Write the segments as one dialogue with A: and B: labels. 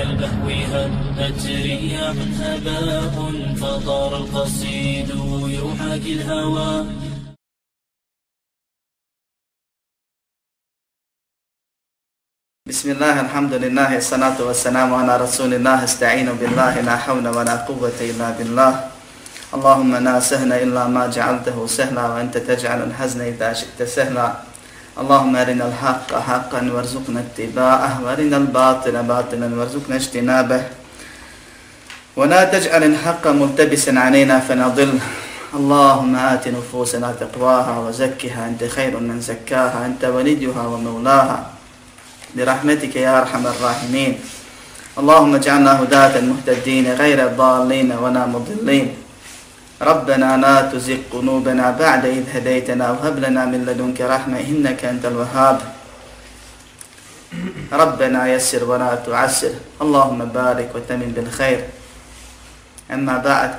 A: كالبهو هبت رياح هباء فطار القصيد يحاكي الهوى.
B: بسم الله الحمد لله الصلاة والسلام على رسول الله استعين بالله لا حول ولا قوة إلا بالله. اللهم لا سهل إلا ما جعلته سهلا وأنت تجعل الحزن إذا شئت سهلا. اللهم أرنا الحق حقا وارزقنا اتباعه وأرنا الباطل باطلا وارزقنا اجتنابه. ولا تجعل الحق ملتبسا علينا فنضل. اللهم آت نفوسنا تقواها وزكها أنت خير من زكاها أنت وليها ومولاها. برحمتك يا أرحم الراحمين. اللهم اجعلنا هداة المهتدين غير الضالين ولا مضلين. ربنا لا تزغ قلوبنا بعد إذ هديتنا وهب لنا من لدنك رحمة إنك أنت الوهاب ربنا يسر ولا تعسر اللهم بارك وتمن بالخير أما بعد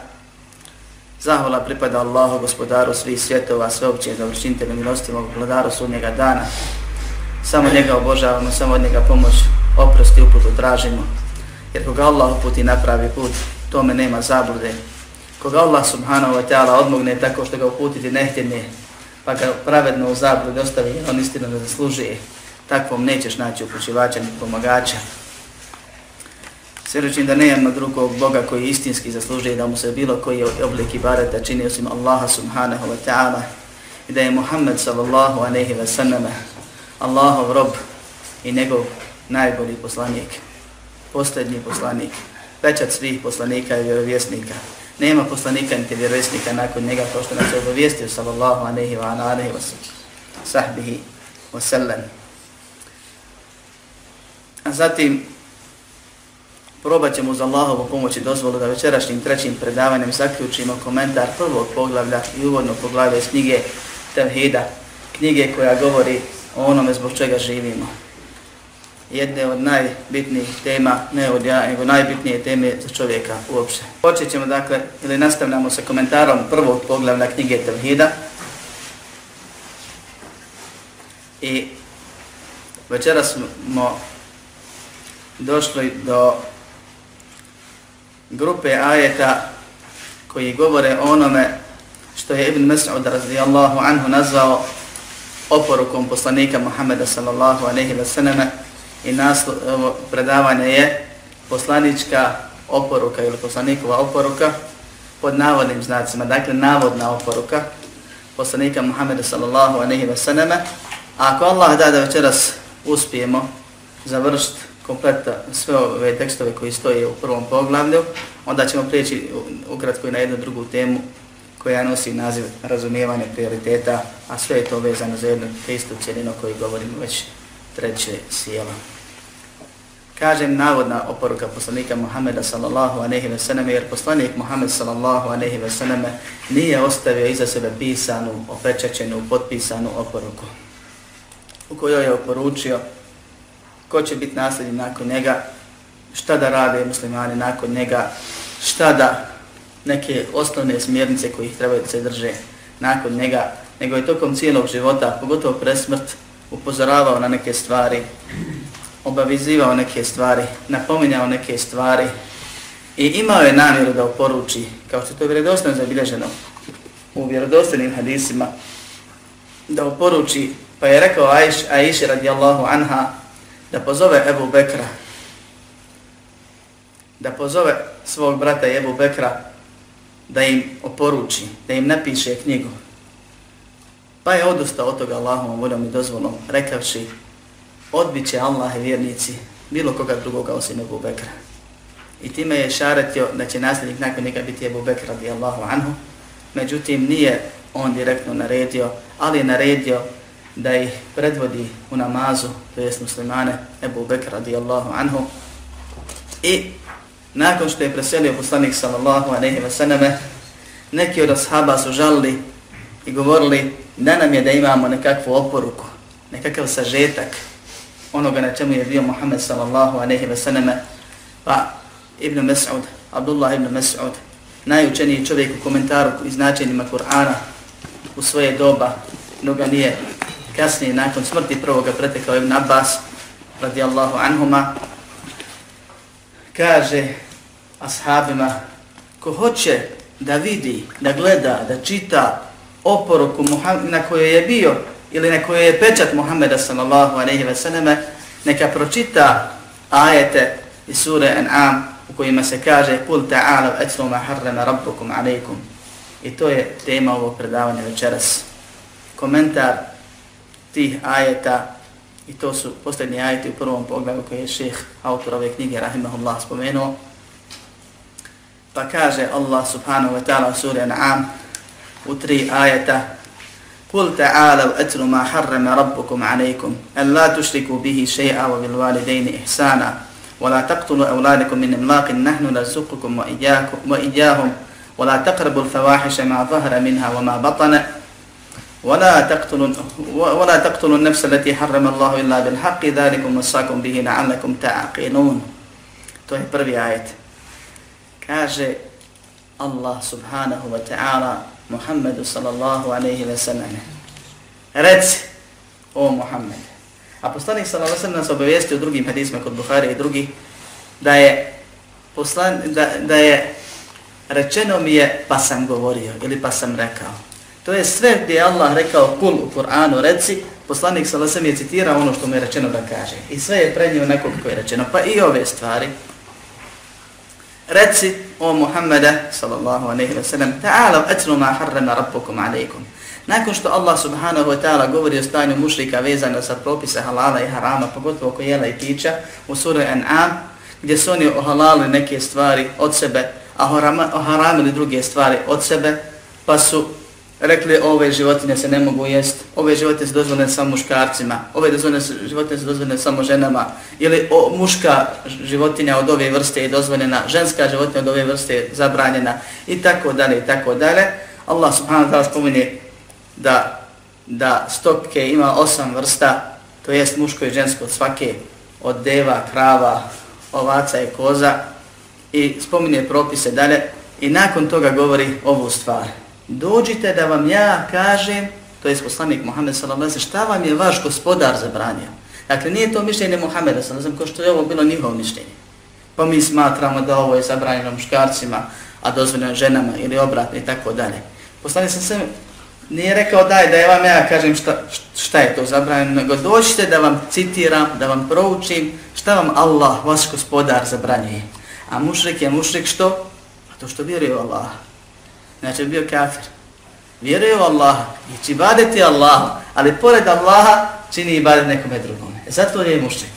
B: Zahvala pripada Allahu, gospodaru svih svjetova, sveopćeg završinitelju milostivog vladaru sudnjega dana. Samo njega obožavamo, samo od njega pomoć, oprosti uputu tražimo. Jer koga Allah uputi napravi put, tome nema zablude. Koga Allah subhanahu wa ta'ala odmogne tako što ga uputiti nehtjene, pa ga pravedno u zablude ostavi, on istinu ne zaslužuje, takvom nećeš naći upućivača ni pomagača. Svjedočim da nema drugog Boga koji istinski zaslužuje da mu se bilo koji oblik ibadeta čini osim Allaha subhanahu wa ta'ala i da je Muhammed sallallahu aleyhi wa sallam Allahov rob i njegov najbolji poslanik, posljednji poslanik, pečat svih poslanika i vjerovjesnika. Nema poslanika niti vjerovjesnika nakon njega kao što nas je obavijestio sallallahu alaihi wa alaihi wa sahbihi wa sallam. A zatim, probat ćemo uz Allahovu pomoć i dozvolu da večerašnjim trećim predavanjem zaključimo komentar prvog poglavlja i uvodnog poglavlja iz knjige Tevhida, knjige koja govori o onome zbog čega živimo. Jedne od najbitnijih tema, ne od ja, nego najbitnije teme za čovjeka uopšte. Počet ćemo dakle, ili nastavljamo sa komentarom prvog poglavlja knjige Tevhida. I večera smo došli do grupe ajeta koji govore o onome što je Ibn Mas'ud radijallahu anhu nazvao oporukom poslanika Muhammeda sallallahu aleyhi wa sallam i naslo, predavanje je poslanička oporuka ili poslanikova oporuka pod navodnim znacima, dakle navodna oporuka poslanika Muhammeda sallallahu aleyhi wa sallam ako Allah da da večeras uspijemo završiti kompleta sve ove tekstove koji stoje u prvom poglavlju, onda ćemo prijeći ukratko i na jednu drugu temu koja nosi naziv razumijevanje prioriteta, a sve je to vezano za jednu istu cijelinu koju govorimo već treće sjela. Kažem navodna oporuka poslanika Muhammeda sallallahu alejhi ve selleme jer poslanik Muhammed sallallahu alejhi ve selleme nije ostavio iza sebe pisanu, opečačenu, potpisanu oporuku u kojoj je oporučio ko će biti nasljednik nakon njega, šta da rade muslimani nakon njega, šta da neke osnovne smjernice koji trebaju da se drže nakon njega, nego je tokom cijelog života, pogotovo presmrt, upozoravao na neke stvari, obavizivao neke stvari, napominjao neke stvari i imao je namjeru da oporuči, kao što to je vjerodostojno zabilježeno u vjerodostojnim hadisima, da oporuči, pa je rekao Aiš, Aish radijallahu anha, da pozove Ebu Bekra, da pozove svog brata Ebu Bekra da im oporuči, da im napiše knjigu. Pa je odustao od toga Allahom voljom i dozvolom, rekavši, odbit će Allah i vjernici bilo koga drugoga osim Ebu Bekra. I time je šaretio da će nasljednik nakon njega biti Ebu Bekra radi Allahu anhu. Međutim, nije on direktno naredio, ali je naredio da ih predvodi u namazu, to jest muslimane, Ebu Bekra radijallahu anhu. I nakon što je preselio poslanik sallallahu aleyhi ve sallame, neki od ashaba su žalili i govorili da nam je da imamo nekakvu oporuku, nekakav sažetak onoga na čemu je bio Muhammed sallallahu aleyhi ve sallame, pa Ibn Mas'ud, Abdullah ibn Mas'ud, najučeniji čovjek u komentaru i značenjima Kur'ana u svoje doba, no ga nije kasnije nakon smrti prvoga pretekao Ibn Abbas radijallahu anhuma kaže ashabima, ko hoće da vidi, da gleda, da čita oporuku na kojoj je bio ili na kojoj je pečat Muhammeda sallallahu alaihi wa selleme, neka pročita ajete iz sure An'am u kojima se kaže Kul ta'ala etlu ma harrama rabbukum alaikum. I to je tema ovog predavanja večeras. Komentar tih ajeta i to su posljednji ajeti u prvom pogledu koji je šeh autor ove knjige Rahimahullah spomenuo. Pa kaže Allah subhanahu wa ta'ala u suri An'am u tri ajeta Kul ta'ala atlu ma harrama rabbukum alaikum en la tushriku bihi še'a wa bil walidayni ihsana wa la taqtulu evladikum min imlaqin nahnu narzuqukum wa iyyakum wa iyyahum wa la taqrabu al-fawahisha ma dhahara minha wa ma batana ولا تقتلوا ولا تقتلوا النفس التي حرم الله الا بالحق ذلكم وصاكم به لعلكم تعقلون To je prvi ajet. Kaže Allah subhanahu wa ta'ala Muhammedu sallallahu alaihi ve sallam. Reci, o Muhammed. A poslanik sallallahu alaihi ve sallam nas obavijestio u drugim hadisma kod Buhari i drugih, da je, poslan, da, da je rečeno mi je pa sam govorio ili pa sam rekao. To je sve gdje je Allah rekao kul u Kur'anu, reci, poslanik sallallahu alaihi ve sallam je citirao ono što mu je rečeno da kaže. I sve je prenio nekog koji je rečeno. Pa i ove stvari, reci o Muhammeda sallallahu alejhi ve sellem ta'ala atlu ma harrama rabbukum alejkum nakon što Allah subhanahu wa ta'ala govori o stanju mušrika vezano sa propise halala i harama pogotovo oko jela i pića u suri An'am gdje su oni ohalali neke stvari od sebe a oharamili druge stvari od sebe pa su rekli ove životinje se ne mogu jest, ove životinje se dozvoljene samo muškarcima, ove životinje se dozvoljene samo ženama, ili o, muška životinja od ove vrste je dozvoljena, ženska životinja od ove vrste je zabranjena, i tako dalje, i tako dalje. Allah subhanahu wa ta'ala spominje da, da stopke ima osam vrsta, to jest muško i žensko od svake, od deva, krava, ovaca i koza, i spominje propise dalje, i nakon toga govori ovu stvar dođite da vam ja kažem, to je poslanik Muhammed s.a.v. šta vam je vaš gospodar zabranio. Dakle, nije to mišljenje Muhammeda s.a.v. ko što je ovo bilo njihovo mišljenje. Pa mi smatramo da ovo je zabranjeno muškarcima, a dozvoljeno ženama ili obratno i tako dalje. Poslanik sam se nije rekao daj da je vam ja kažem šta, šta je to zabranjeno, nego dođite da vam citiram, da vam proučim šta vam Allah, vaš gospodar, zabranjuje. A mušrik je mušrik što? A to što vjeruje u Allah znači bio kafir. Vjeruje u Allaha i će ibadeti Allaha, ali pored Allaha čini ibadet nekome drugome. E zato je mušček.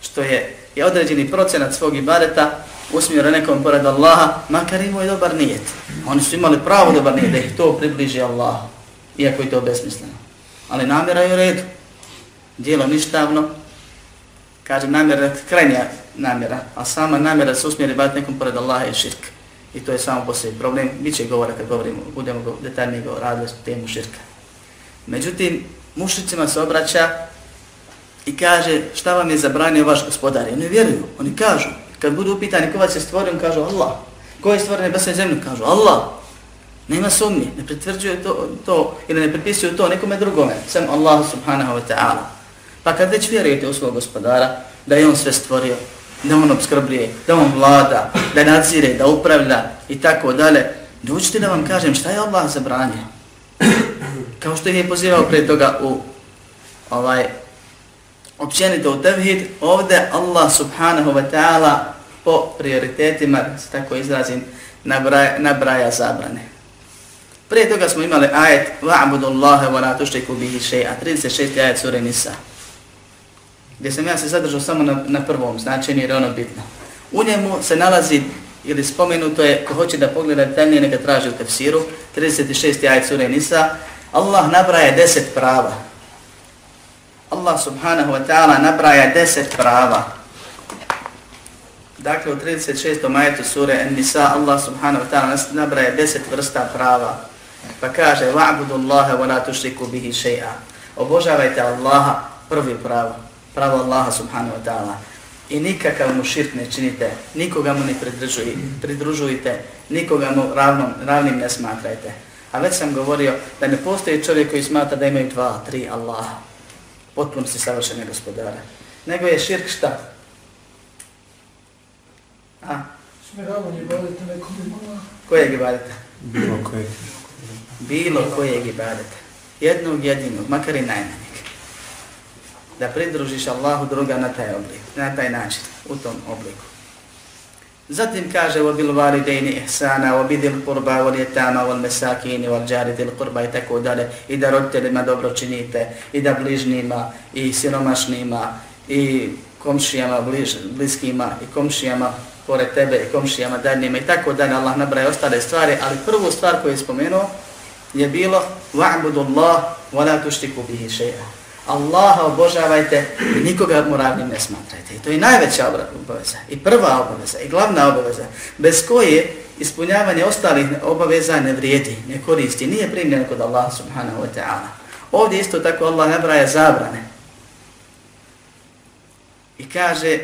B: Što je, je određeni procenat svog ibadeta usmjera nekom pored Allaha, makar imao je dobar nijet. Oni su imali pravo dobar nijet da ih to približi Allah, iako je to besmisleno. Ali namjera je u redu. Dijelo ništavno, kažem namjera, krajnja namjera, a sama namjera se usmjeri ibadet nekom pored Allaha je širka. I to je samo po sebi problem. Biće govora kad govorimo, budemo go, detaljnije go radili temu širka. Međutim, mušicima se obraća i kaže šta vam je zabranio vaš gospodar. Oni vjeruju, oni kažu. Kad budu upitani ko vas je stvorio, kažu Allah. Ko je stvorio nebesa i zemlju? Kažu Allah. Nema sumnje, ne pritvrđuje to, to ili ne pripisuju to nekome drugome, sam Allah subhanahu wa ta'ala. Pa kad već vjerujete u svog gospodara, da je on sve stvorio, da on obskrbljuje, da on vlada, da nadzire, da upravlja i tako dalje. Dođite da vam kažem šta je Allah zabranio. Kao što je pozivao pre toga u ovaj općenito u tevhid, ovdje Allah subhanahu wa ta'ala po prioritetima, se tako izrazim, nabraja, nabraja zabrane. Prije toga smo imali ajet وَعْبُدُ اللَّهَ وَلَا تُشْرِكُ بِهِ شَيْعَ 36. ajet sura Nisa gdje sam ja se zadržao samo na, na prvom značenju jer je ono bitno. U njemu se nalazi ili spomenuto je, ko hoće da pogleda detaljnije, neka traži u tefsiru, 36. ajet sura Nisa, Allah nabraje deset prava. Allah subhanahu wa ta'ala nabraja deset prava. Dakle, u 36. ajetu sure Nisa, Allah subhanahu wa ta'ala nabraja deset vrsta prava. Pa kaže, wa'budu Allahe wa la tušriku bihi še'a. Obožavajte Allaha, prvi pravo pravo Allaha subhanahu wa ta'ala. I nikakav mu širk ne činite, nikoga mu ne pridružujte, nikoga mu ravnom, ravnim ne smatrajte. A već sam govorio da ne postoji čovjek koji smatra da imaju dva, tri Allaha. Potpuno si savršeni gospodara. Nego je širk šta? A?
C: Smjeravanje ibadeta nekom imala.
B: Kojeg ibadeta?
D: Bilo kojeg.
B: Bilo kojeg ibadeta. Jednog jedinog, makar i najmanjeg. Da pridružiš Allahu druga na taj oblik, na taj način, u tom obliku. Zatim kaže u bil walidaini ihsana u bidil qurba wal yatama wal masakin wal jari dil qurba i tako dalje. I da roditeljima dobro činite i da bližnjima i siromašnima i komšijama bliž, bliskima i komšijama pored tebe i komšijama daljnjima i tako dalje. Allah nabraje ostale stvari ali prvu stvar koju je spomenuo je bilo wa'budu Allah wa la tushriku bihi shay'a Allaha obožavajte i nikoga mu ravnim ne smatrajte. I to je najveća obaveza i prva obaveza i glavna obaveza bez koje ispunjavanje ostalih obaveza ne vrijedi, ne koristi, nije primljeno kod Allaha subhanahu wa ta'ala. Ovdje isto tako Allah nabraja zabrane. I kaže,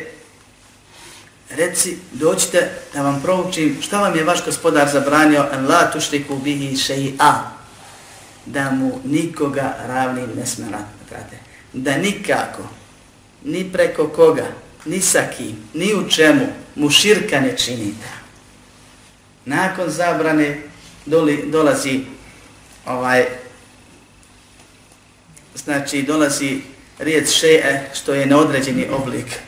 B: reci, doćite da vam proučim šta vam je vaš gospodar zabranio, en la tušriku bihi še'i'a, da mu nikoga ravnim ne smatrate brate, da nikako, ni preko koga, ni sa kim, ni u čemu mu širka ne činite. Nakon zabrane doli, dolazi ovaj znači dolazi riječ še'e što je neodređeni oblik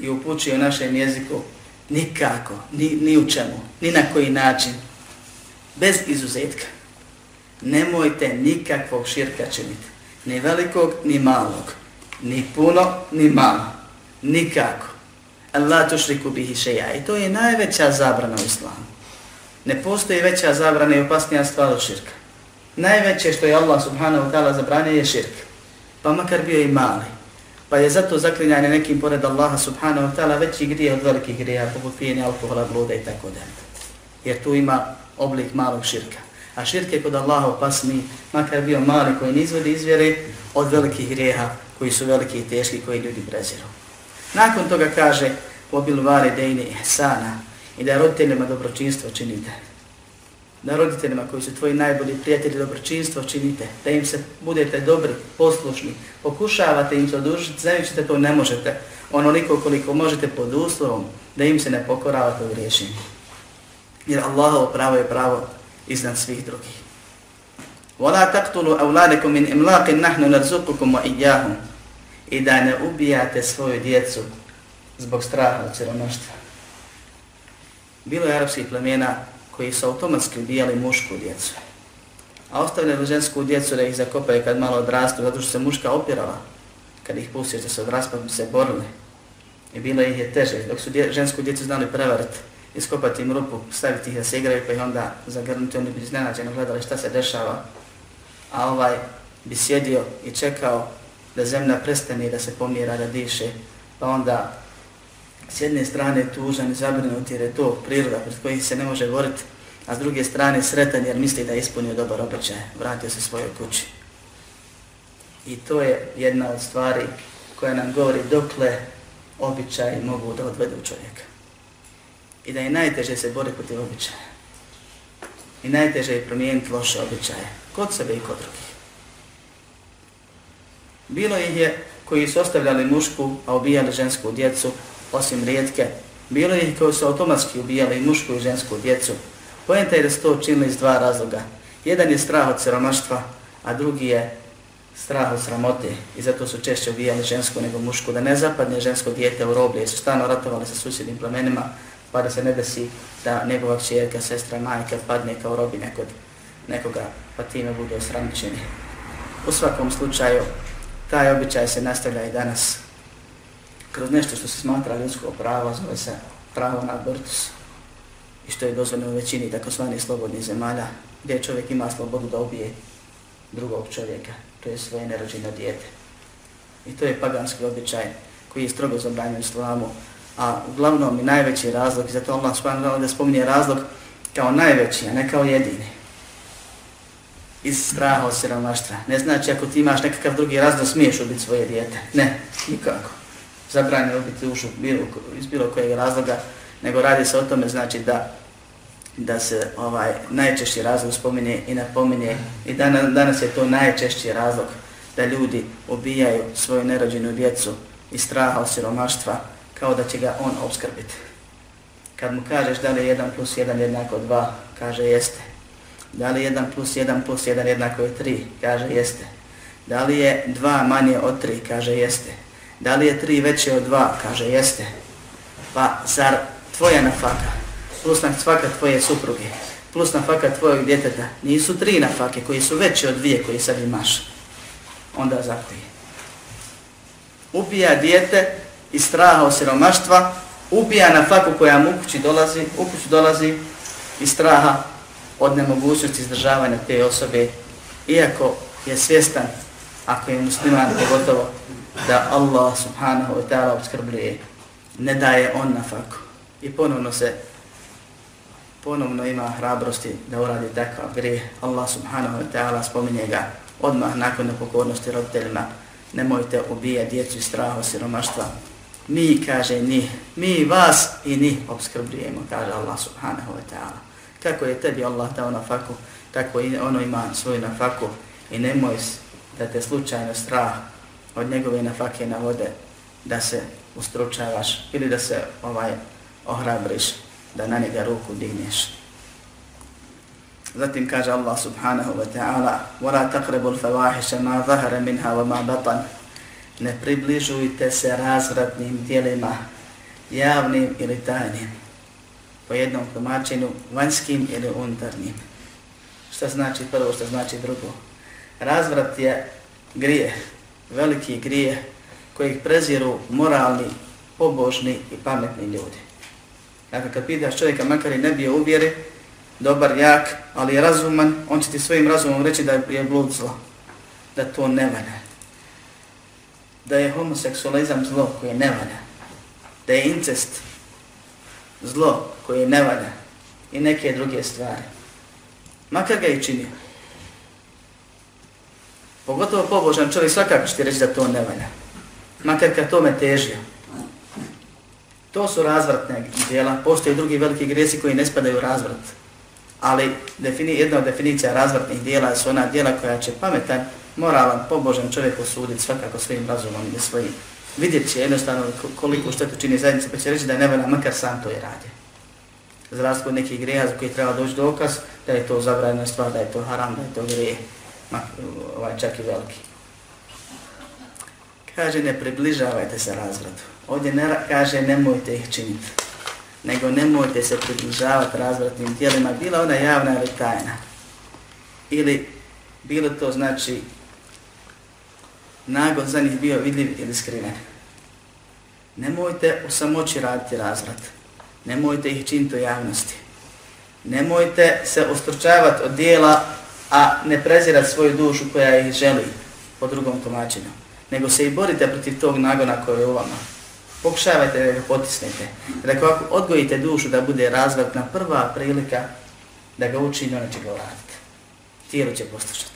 B: i upućuje u našem jeziku nikako, ni, ni u čemu, ni na koji način, bez izuzetka. Nemojte nikakvog širka činiti ni velikog, ni malog, ni puno, ni malo, nikako. Allah tušriku bihi šeja. I to je najveća zabrana u islamu. Ne postoji veća zabrana i opasnija stvar od širka. Najveće što je Allah subhanahu wa ta'ala zabranio je širk. Pa makar bio i mali. Pa je zato zaklinjanje nekim pored Allaha subhanahu wa ta'ala veći grije od velikih grija, poput pijenja, alkohola, bluda i tako dalje. Jer tu ima oblik malog širka a širk je kod Allaha opasniji, makar bio mali koji ne izvodi izvjere od velikih grijeha koji su veliki i teški koji ljudi preziru. Nakon toga kaže obil vare dejne ihsana i da roditeljima dobročinstvo činite. Da roditeljima koji su tvoji najbolji prijatelji dobročinstvo činite, da im se budete dobri, poslušni, pokušavate im se odužiti, znajući da to ne možete, onoliko koliko možete pod uslovom, da im se ne pokoravate u rješenju. Jer Allahovo pravo je pravo iznad svih drugih. Wala تَقْتُلُوا أَوْلَادَكُمْ min إِمْلَاقٍ nahnu narzuqukum wa iyyahum. I da ne ubijate svoju djecu zbog straha od siromaštva. Bilo je arapskih plemena koji su automatski ubijali mušku djecu. A ostavljali žensku djecu da ih zakopaju kad malo odrastu, zato što se muška opirala. Kad ih pustiš da se odrastu, se borili. I bilo ih je teže, dok su dje, žensku djecu znali prevariti iskopati im rupu, staviti ih da se igraju, pa ih onda zagrnuti, oni bi iznenađeno gledali šta se dešava. A ovaj bi sjedio i čekao da zemlja prestane da se pomjera, da diše, pa onda s jedne strane tužan i zabrinut jer je to priroda pred kojih se ne može boriti, a s druge strane sretan jer misli da je ispunio dobar običaj, vratio se svojoj kući. I to je jedna od stvari koja nam govori dokle običaji mogu da odvedu čovjeka i da je najteže se boriti protiv običaja. I najteže je promijeniti loše običaje, kod sebe i kod drugih. Bilo ih je koji su ostavljali mušku, a ubijali žensku djecu, osim rijetke. Bilo ih koji su automatski ubijali mušku i žensku djecu. Pojenta je da su to učinili iz dva razloga. Jedan je strah od siromaštva, a drugi je strah od sramote i zato su češće ubijali žensku nego mušku, da ne zapadne žensko dijete u roblje, jer su stano ratovali sa susjednim plemenima, pa da se ne desi da njegova čerka, sestra, majka padne kao robine kod nekoga, pa time bude osramčeni. U svakom slučaju, taj običaj se nastavlja i danas kroz nešto što se smatra ljudsko pravo, zove se pravo na abortus i što je dozvoljeno u većini takozvanih slobodnih zemalja, gdje čovjek ima slobodu da ubije drugog čovjeka, to je svoje nerođeno dijete. I to je paganski običaj koji je strogo zabranjen islamu, a glavnom i najveći razlog, i zato Allah subhanahu da spominje razlog kao najveći, a ne kao jedini. Iz straha od siromaštva. Ne znači ako ti imaš nekakav drugi razlog, smiješ ubiti svoje dijete. Ne, nikako. Zabranje ubiti dušu bilo, iz bilo kojeg razloga, nego radi se o tome znači da da se ovaj najčešći razlog spominje i napominje i danas, danas je to najčešći razlog da ljudi ubijaju svoju nerođenu djecu iz straha od siromaštva kao da će ga on obskrbiti. Kad mu kažeš da li je 1 plus 1 jednako 2, kaže jeste. Da li je 1 plus 1 plus 1 jednako je 3, kaže jeste. Da li je 2 manje od 3, kaže jeste. Da li je 3 veće od 2, kaže jeste. Pa zar tvoja nafaka, plus nafaka tvoje supruge, plus nafaka tvojeg djeteta, nisu tri nafake koji su veće od dvije koje sad imaš, onda zaklije. Ubija dijete i straha od siromaštva, ubija nafaku koja mu kući dolazi, u kući dolazi i straha od nemogućnosti izdržavanja te osobe, iako je svjestan, ako je musliman pogotovo, da Allah subhanahu wa ta'ala obskrbljuje, ne daje on na faku. I ponovno se ponovno ima hrabrosti da uradi takav grijeh. Allah subhanahu wa ta'ala spominje ga odmah nakon nepokornosti roditeljima. Nemojte ubijati djecu i straha siromaštva Mi, kaže, ni, mi vas i ni obskrbljujemo, kaže Allah subhanahu wa ta'ala. Kako je tebi Allah dao na faku, tako i ono ima svoju na faku i nemoj da te slučajno strah od njegove nafake navode da se ustručavaš ili da se ovaj ohrabriš da na njega ruku digneš. Zatim kaže Allah subhanahu wa ta'ala وَلَا تَقْرَبُوا الْفَوَاحِشَ مَا ظَهَرَ مِنْهَا وَمَا بَطَنْ Ne približujte se razvratnim dijelima, javnim ili tajnim, po jednom tumačenju, vanjskim ili unutarnjim. Što znači prvo, što znači drugo? Razvrat je grije, veliki grije, kojih preziru moralni, pobožni i pametni ljudi. Dakle, kad pitaš čovjeka, makar i ne bio uvjeri, dobar, jak, ali je razuman, on će ti svojim razumom reći da je blud zlo, da to ne valja. Da je homoseksualizam zlo koje ne valja. Da je incest zlo koje ne valja. I neke druge stvari. Makar ga i čini. Pogotovo pobožan čovjek svakako će reći da to ne valja. Makar ka tome težio. To su razvratne dijela. Postoje drugi veliki gresi koji ne spadaju u razvrat. Ali defini, jedna od definicija razvratnih dijela su ona dijela koja će pametan, moralan, pobožan čovjek osuditi svakako svojim razumom i svojim. Vidjet će jednostavno koliko štetu čini zajednice, pa će reći da je nevoljna, makar sam to je radi. Za razliku od nekih greha za koji treba doći dokaz, da je to zabranjena stvar, da je to haram, da je to greh, ovaj, čak i veliki. Kaže, ne približavajte se razvratu. Ovdje ne kaže nemojte ih činiti, nego nemojte se približavati razvratnim tijelima, bila ona javna ili tajna. Ili bilo to znači nagon za njih bio vidljiv ili skriven. Nemojte u samoći raditi razvrat. Nemojte ih činiti u javnosti. Nemojte se ostručavati od dijela, a ne prezirati svoju dušu koja ih želi po drugom tumačenju. Nego se i borite protiv tog nagona koji je u vama pokušavajte da ga potisnete. Dakle, ako odgojite dušu da bude razvratna prva prilika da ga učini, ona će ga uraditi. Tijelo će poslušati.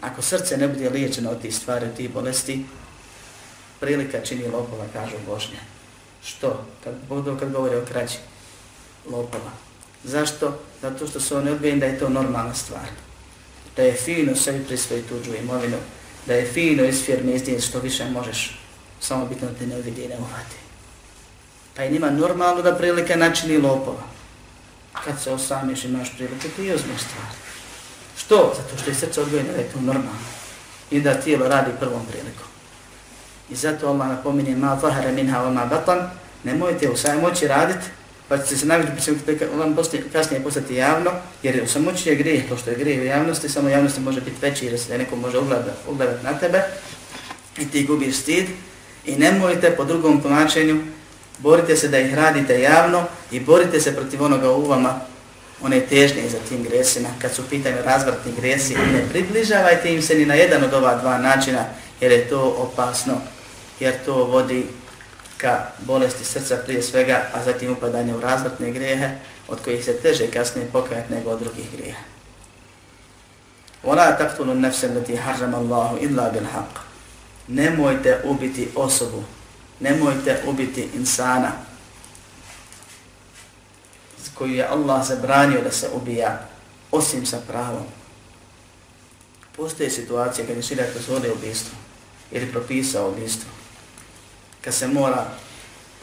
B: Ako srce ne bude liječeno od tih stvari, od tih bolesti, prilika čini lopova, kažu Božnja. Što? Kad, budu kad govori o krađi lopova. Zašto? Zato što su oni odbijeni da je to normalna stvar. Da je fino sebi prisvoji tuđu imovinu, da je fino iz firme izdjeti što više možeš samo bitno da te ne uvidi i ne uhvati. Pa je njima normalno da prilika načini lopova. Kad se osamiš imaš prilike, ti uzmeš stvari. Što? Zato što je srce odgojeno da je to normalno. I da tijelo radi prvom prilikom. I zato Allah napominje ma zahara minha wa ma batan, nemojte u samoći raditi, pa ćete se navići, pa ćete vam poslije, kasnije postati javno, jer u samoći je grijeh, to što je grijeh u javnosti, samo javnosti može biti veći jer se neko može ugledati ugledat na tebe i ti gubiš stid, I nemojte po drugom tumačenju, borite se da ih radite javno i borite se protiv onoga u vama, one težnje za tim gresima, kad su pitanje razvrtni gresi, ne približavajte im se ni na jedan od ova dva načina, jer je to opasno, jer to vodi ka bolesti srca prije svega, a zatim upadanje u razvrtne grehe, od kojih se teže kasnije pokajati nego od drugih greha. وَلَا تَقْتُلُوا النَّفْسَ الَّتِي حَرَّمَ اللَّهُ إِلَّا بِالْحَقِّ nemojte ubiti osobu, nemojte ubiti insana koju je Allah zabranio da se ubija osim sa pravom. Postoje situacije kad je širijat dozvode ubistvo ili propisao ubistvo, kad se mora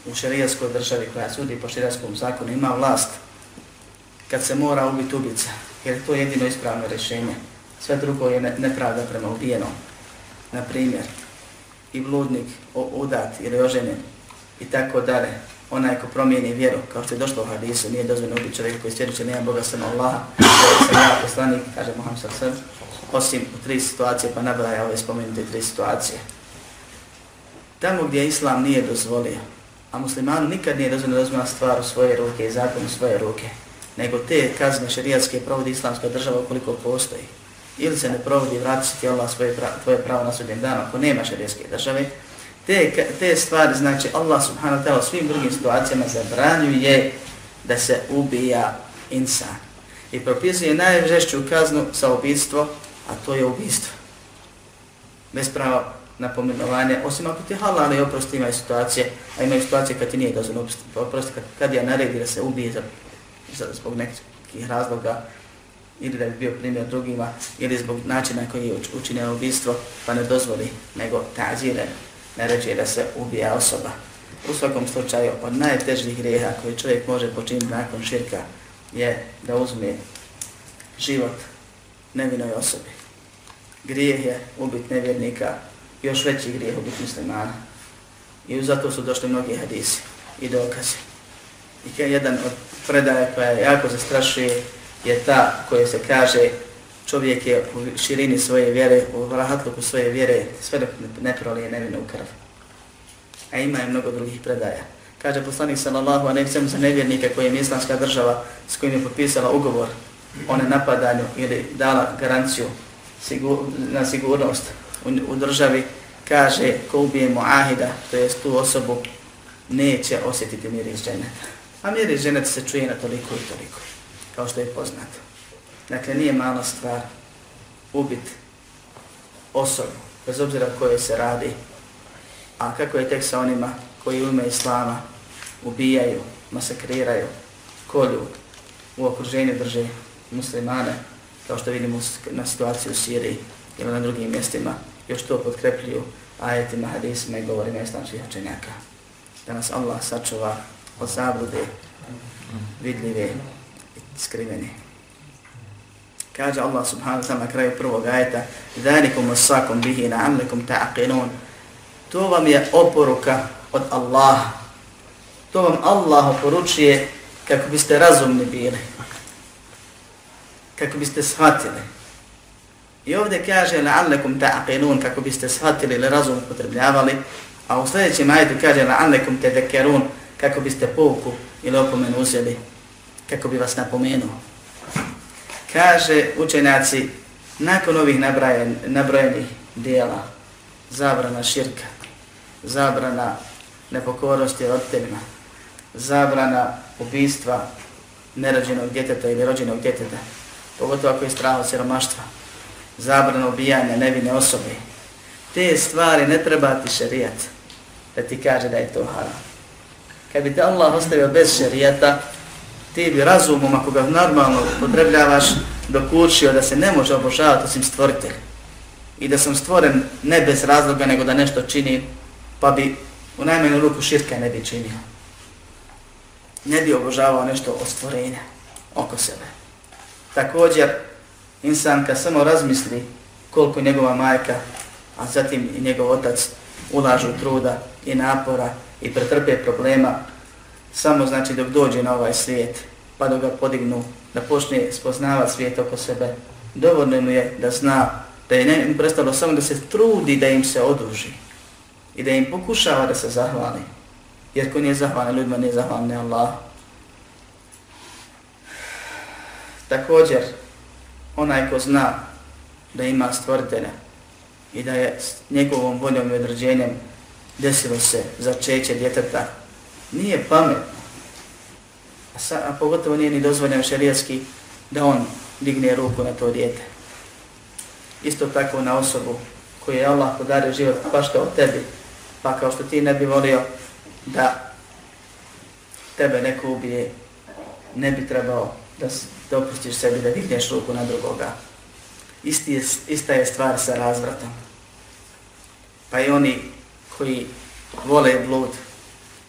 B: u šarijaskoj državi koja sudi po šerijskom zakonu ima vlast kad se mora ubiti ubica, jer to je jedino ispravno rješenje. Sve drugo je nepravda prema ubijenom. Na primjer, i bludnik, udat ili oženjen i tako dalje. Onaj ko promijeni vjeru, kao što je došlo u hadisu, nije dozvoljeno ubiti čovjeka koji svjeruće nema Boga sam Allaha, koji sam ja poslanik, kaže Muhammed sallam, osim u tri situacije, pa nabraja ove spomenute tri situacije. Tamo gdje Islam nije dozvolio, a muslimanu nikad nije dozvoljeno da stvar u svoje ruke i zakon u svoje ruke, nego te kazne šerijatske provodi islamska država koliko postoji. Ili se ne provodi, vrati se ti Allah svoje pravo, tvoje pravo na sudnjem danu ako nema šerijatske države. Te, te stvari, znači Allah subhanahu ta'ala svim drugim situacijama zabranjuje da se ubija insan. I propisuje najžešću kaznu sa ubistvo, a to je ubistvo. Bez prava na pomenovanje, osim ako ti halal i oprosti imaju situacije, a imaju situacije kad ti nije dozvan oprosti, kad, kad je naredi da se ubije za zbog nekih razloga ili da bi bio primjer drugima ili zbog načina koji je učinio ubistvo pa ne dozvoli nego tazire naređuje da se ubija osoba. U svakom slučaju od najtežih grijeha koji čovjek može počiniti nakon širka je da uzme život nevinoj osobi. Grijeh je ubit nevjernika, još veći grijeh ubit muslimana. I zato su došli mnogi hadisi i dokazi. I jedan od predaja koja je jako zastrašuje je ta koja se kaže čovjek je u širini svoje vjere, u rahatluku svoje vjere, sve dok ne prolije nevinu krv. A ima je mnogo drugih predaja. Kaže poslanik sallallahu a ne sam za nevjernika koji je islamska država s kojim je potpisala ugovor o nenapadanju ili dala garanciju sigur, na sigurnost u, u državi, kaže ko ubije muahida, to jest tu osobu, neće osjetiti miris dženeta. A mjeri ženet se čuje na toliko i toliko, kao što je poznato. Dakle, nije mala stvar ubiti osobu, bez obzira koje se radi, a kako je tek sa onima koji u ime Islama ubijaju, masakriraju, kolju, u okruženju drže muslimane, kao što vidimo na situaciji u Siriji ili na drugim mjestima, još to potkrepljuju ajetima, hadisima i govorima islamskih učenjaka. Da nas Allah sačuva od zablude vidljive i skrivene. Kaže Allah subhanahu wa ta'ala na kraju prvog ajeta Zanikum usakum bihi na'amlikum ta'aqinun To vam je oporuka od Allaha. To vam Allah oporučuje kako biste razumni bili. Kako biste shvatili. I ovdje kaže la'allekum ta'aqinun kako biste shvatili ili razum upotrebljavali. A u sljedećem ajetu kaže la'allekum tedekerun kako biste pouku ili opomenu uzeli, kako bi vas napomenuo. Kaže učenjaci, nakon ovih nabrajen, nabrojenih dijela, zabrana širka, zabrana nepokornosti roditeljima, zabrana ubistva nerođenog djeteta ili rođenog djeteta, pogotovo ako je strano siromaštva, zabrana ubijanja nevine osobe, te stvari ne treba ti šerijat da ti kaže da je to haram. Kad bi te Allah ostavio bez šerijata, ti bi razumom, ako ga normalno potrebljavaš, dokučio da se ne može obožavati osim stvoritelj. I da sam stvoren ne bez razloga, nego da nešto čini, pa bi u najmanju ruku širka ne bi činio. Ne bi obožavao nešto od stvorenja oko sebe. Također, insan kad samo razmisli koliko njegova majka, a zatim i njegov otac ulažu truda i napora i pretrpe problema samo znači dok dođe na ovaj svijet pa dok ga podignu da počne spoznavati svijet oko sebe dovoljno mu je da zna da je ne prestalo samo da se trudi da im se oduži i da im pokušava da se zahvali. Jer ko nije zahvalan ljudima nije zahvalan ne Allah. Također onaj ko zna da ima stvoritelja i da je njegovom voljom i određenjem desilo se začeće djeteta, nije pametno, a, sa, a pogotovo nije ni dozvoljeno šarijatski da on digne ruku na to dijete. Isto tako na osobu koju je Allah podario život pa baš kao tebi, pa kao što ti ne bi volio da tebe neko ubije, ne bi trebao da dopustiš sebi da digneš ruku na drugoga. Isti je, ista je stvar sa razvratom. Pa i oni koji vole blud,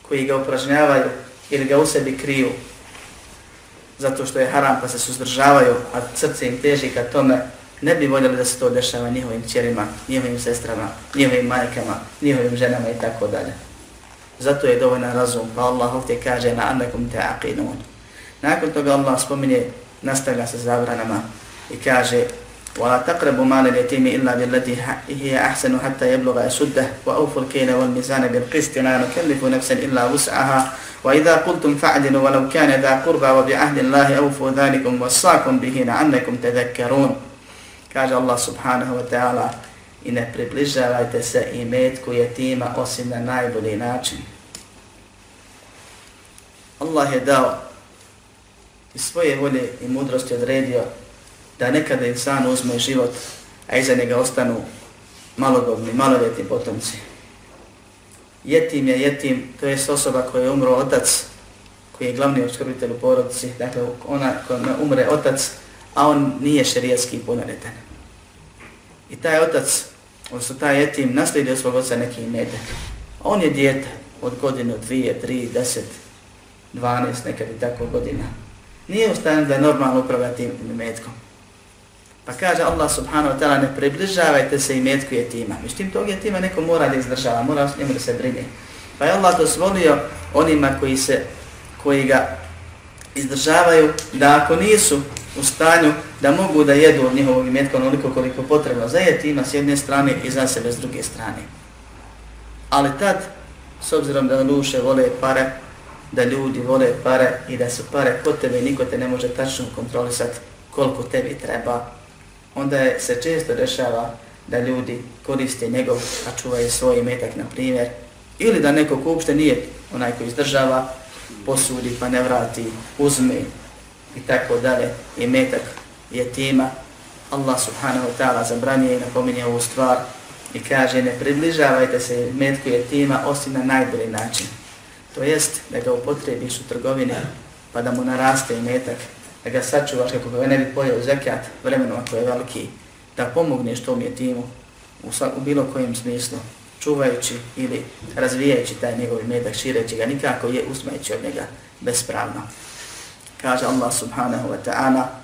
B: koji ga upražnjavaju ili ga u sebi kriju zato što je haram pa se suzdržavaju, a srce im teži ka tome, ne bi voljeli da se to dešava njihovim čerima, njihovim sestrama, njihovim majkama, njihovim ženama i tako dalje. Zato je dovoljna razum, pa Allah ovdje kaže na annakum te aqinun. Nakon toga Allah spominje, nastavlja se zabranama i kaže ولا تقربوا مال اليتيم إلا بالتي هي أحسن حتى يبلغ أشده. وأوفوا الكيل والميزان بالقسط لا نكلف نفسا إلا وسعها. وإذا قلتم فعدلوا ولو كان ذا قربى وبعهد الله أوفوا ذلكم وصاكم به لعلكم تذكرون. كاج الله سبحانه وتعالى i ne približavajte se i metku jetima osim na najbolji način. Allah je i svoje volje i mudrosti odredio da nekada insan uzme život, a iza njega ostanu malodobni, maloljetni potomci. Jetim je jetim, to je osoba koja je umro otac, koji je glavni obskrbitelj u porodici, dakle ona koja umre otac, a on nije šerijetski punoljetan. I taj otac, odnosno taj jetim, naslijedio svog oca neki imetak. On je dijete od godinu, dvije, tri, deset, dvanest, nekad i tako godina. Nije u stanju da normalno upravlja tim imetkom. Pa kaže Allah subhanahu wa ta'ala ne približavajte se i metku jetima. Međutim, tog jetima neko mora da izdržava, mora s njemu da se brine. Pa je Allah dozvolio onima koji se koji ga izdržavaju da ako nisu u stanju da mogu da jedu od njihovog imetka onoliko koliko potrebno za jetima s jedne strane i za sebe s druge strane. Ali tad, s obzirom da duše vole pare, da ljudi vole pare i da su pare kod tebe i niko te ne može tačno kontrolisati koliko tebi treba, onda je, se često dešava da ljudi koriste njegov, a čuvaju svoj imetak, na primjer, ili da neko ko uopšte nije onaj koji izdržava, posudi pa ne vrati, uzme i tako dalje, i metak je tima. Allah subhanahu wa ta'ala zabranije i napominje ovu stvar i kaže ne približavajte se metku je tima osim na najbolji način. To jest da ga upotrebiš u trgovini pa da mu naraste imetak da ga sačuvaš kako ga ne bi pojeo zekat vremenom ako je veliki, da pomogneš tom jetimu u, u bilo kojem smislu, čuvajući ili razvijajući taj njegov medak, šireći ga, nikako je usmajući od njega bespravno. Kaže Allah subhanahu wa ta'ala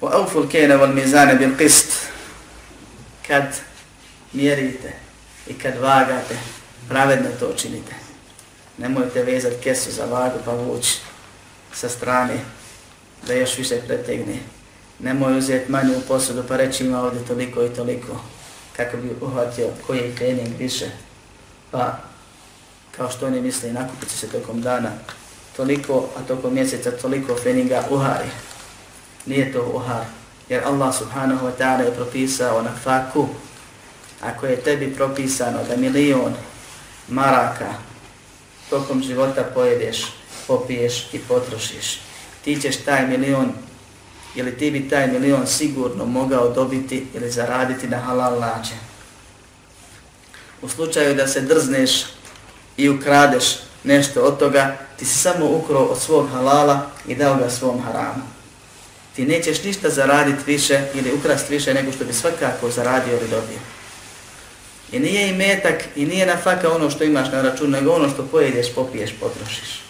B: وَأَوْفُ الْكَيْنَ وَالْمِزَانَ بِالْقِسْتِ Kad mjerite i kad vagate, pravedno to činite. Nemojte vezati kesu za vagu pa vući sa strane da još više pretegne. Nemoj uzeti manju posudu pa reći ima ovdje toliko i toliko kako bi uhvatio koji je trening više. Pa kao što oni misle nakupit se tokom dana toliko, a tokom mjeseca toliko treninga uhari. Nije to uhar. Jer Allah subhanahu wa ta'ala je propisao na faku ako je tebi propisano da milion maraka tokom života pojedeš, popiješ i potrošiš ti ćeš taj milion ili ti bi taj milion sigurno mogao dobiti ili zaraditi na halal način. U slučaju da se drzneš i ukradeš nešto od toga, ti si samo ukro od svog halala i dao ga svom haramu. Ti nećeš ništa zaraditi više ili ukrast više nego što bi svakako zaradio ili dobio. I nije i metak i nije na faka ono što imaš na računu, nego ono što pojedeš, popiješ, potrošiš.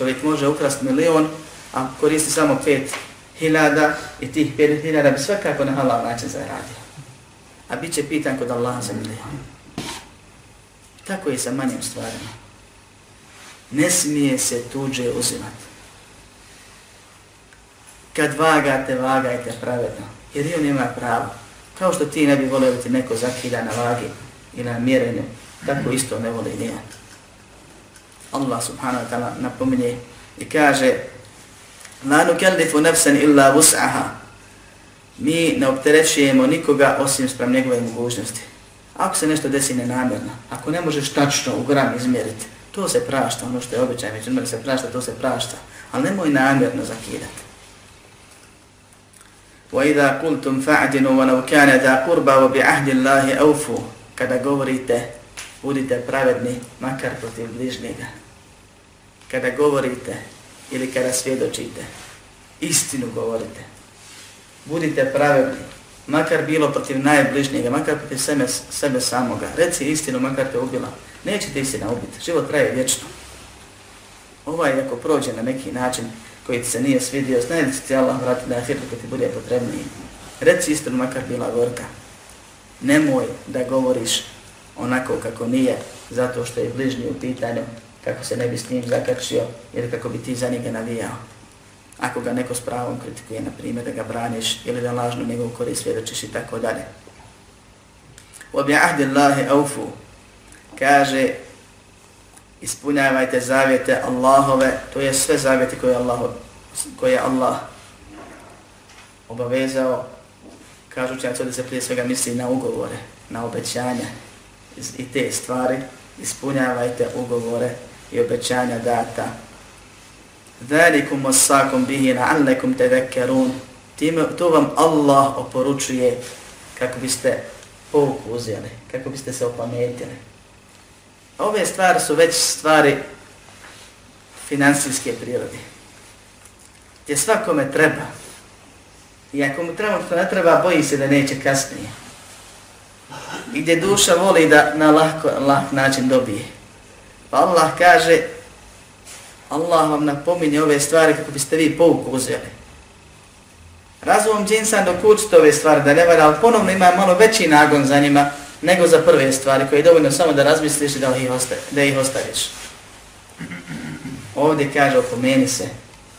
B: Čovjek može ukrasti milion, a koristi samo pet hiljada i tih pet hiljada bi svakako na halal način zaradio. A bit će pitan kod Allaha za milion. Tako je sa manjim stvarima. Ne smije se tuđe uzimati. Kad vagate, vagajte pravedno. Jer i on ima pravo. Kao što ti ne bi volio da ti neko zakida na vagi i na mjerenju, tako isto ne voli nijati. Allah subhanahu wa ta'ala napominje i kaže La nukellifu nefsen illa vus'aha Mi ne opterećujemo nikoga osim sprem njegove mogućnosti. Ako se nešto desi nenamjerno, ako ne možeš tačno u gram izmjeriti, to se prašta, ono što je običaj, među njima se prašta, to se prašta. Ali nemoj namjerno zakidati. وَإِذَا قُلْتُمْ فَعْدِنُوا وَنَوْ كَانَ ذَا قُرْبَا وَبِعَهْدِ اللَّهِ أَوْفُوا Kada govorite, budite pravedni, makar protiv bližnjega kada govorite ili kada svjedočite, istinu govorite. Budite pravedni makar bilo protiv najbližnjega, makar protiv sebe, sebe samoga, reci istinu, makar te ubila. Neće te istina ubiti, život traje vječno. Ovaj ako prođe na neki način koji ti se nije svidio, znaj da ti Allah vrati na ahiru kad ti bude potrebniji. Reci istinu, makar bila gorka. Nemoj da govoriš onako kako nije, zato što je bližnji u pitanju, kako se ne bi s njim zakačio ili kako bi ti za njega navijao. Ako ga neko s pravom kritikuje, na primjer, da ga braniš ili da lažno nego korist svjedočiš i tako dalje. Obi ahdi Allahi aufu, kaže, ispunjavajte zavjete Allahove, to je sve zavjete koje, Allah, koje Allah obavezao, kažu će da se prije svega misli na ugovore, na obećanja i te stvari, ispunjavajte ugovore i obećanja data. Zalikum wasakum bihi la'allakum tadhakkarun. Time to vam Allah oporučuje kako biste pouku uzeli, kako biste se opametili. Ove stvari su već stvari finansijske prirode. Gdje svakome treba. I ako mu treba što ne treba, boji se da neće kasnije. I gdje duša voli da na lahko, lah način dobije. Pa Allah kaže, Allah vam napominje ove stvari kako biste vi pouku uzeli. Razumom džinsan dok učite ove stvari da ne vada, ali ponovno ima malo veći nagon za njima nego za prve stvari koje je dovoljno samo da razmisliš i da ih, osta, da ih ostaviš. Ovdje kaže opomeni se,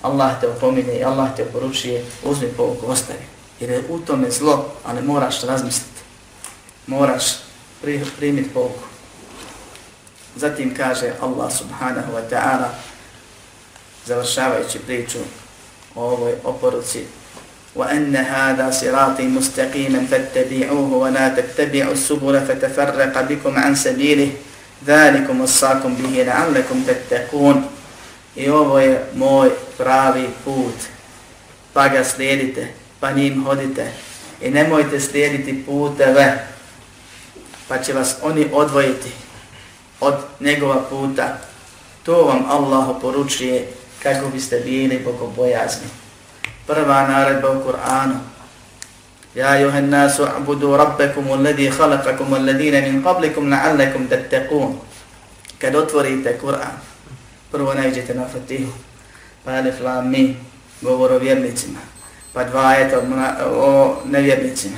B: Allah te opominje i Allah te oporučuje, uzmi pouku, ostavi. Jer je u tome zlo, ali moraš razmisliti. Moraš primiti pouku. Zatim kaže Allah subhanahu wa ta'ala, završavajući priču o ovoj oporuci وأن هذا صراطي مستقيما فاتبعوه ولا تتبعوا السبل فتفرق بكم عن سبيله ذلكم وصاكم به لعلكم تتقون I ovo je moj pravi put, pa ga slijedite, pa njim hodite i nemojte slijediti puteve, pa će vas oni odvojiti od njegova puta. To vam Allah poručuje kako biste bili bogobojazni. Prva naredba u Kur'anu. Ja juhan nasu abudu rabbekum alladhi khalaqakum alladhina min qablikum la'allakum tattaqun. Kad otvorite Kur'an, prvo najđete na Fatihu, pa alif lam mi, govor o vjernicima, pa dva ajeta o nevjernicima,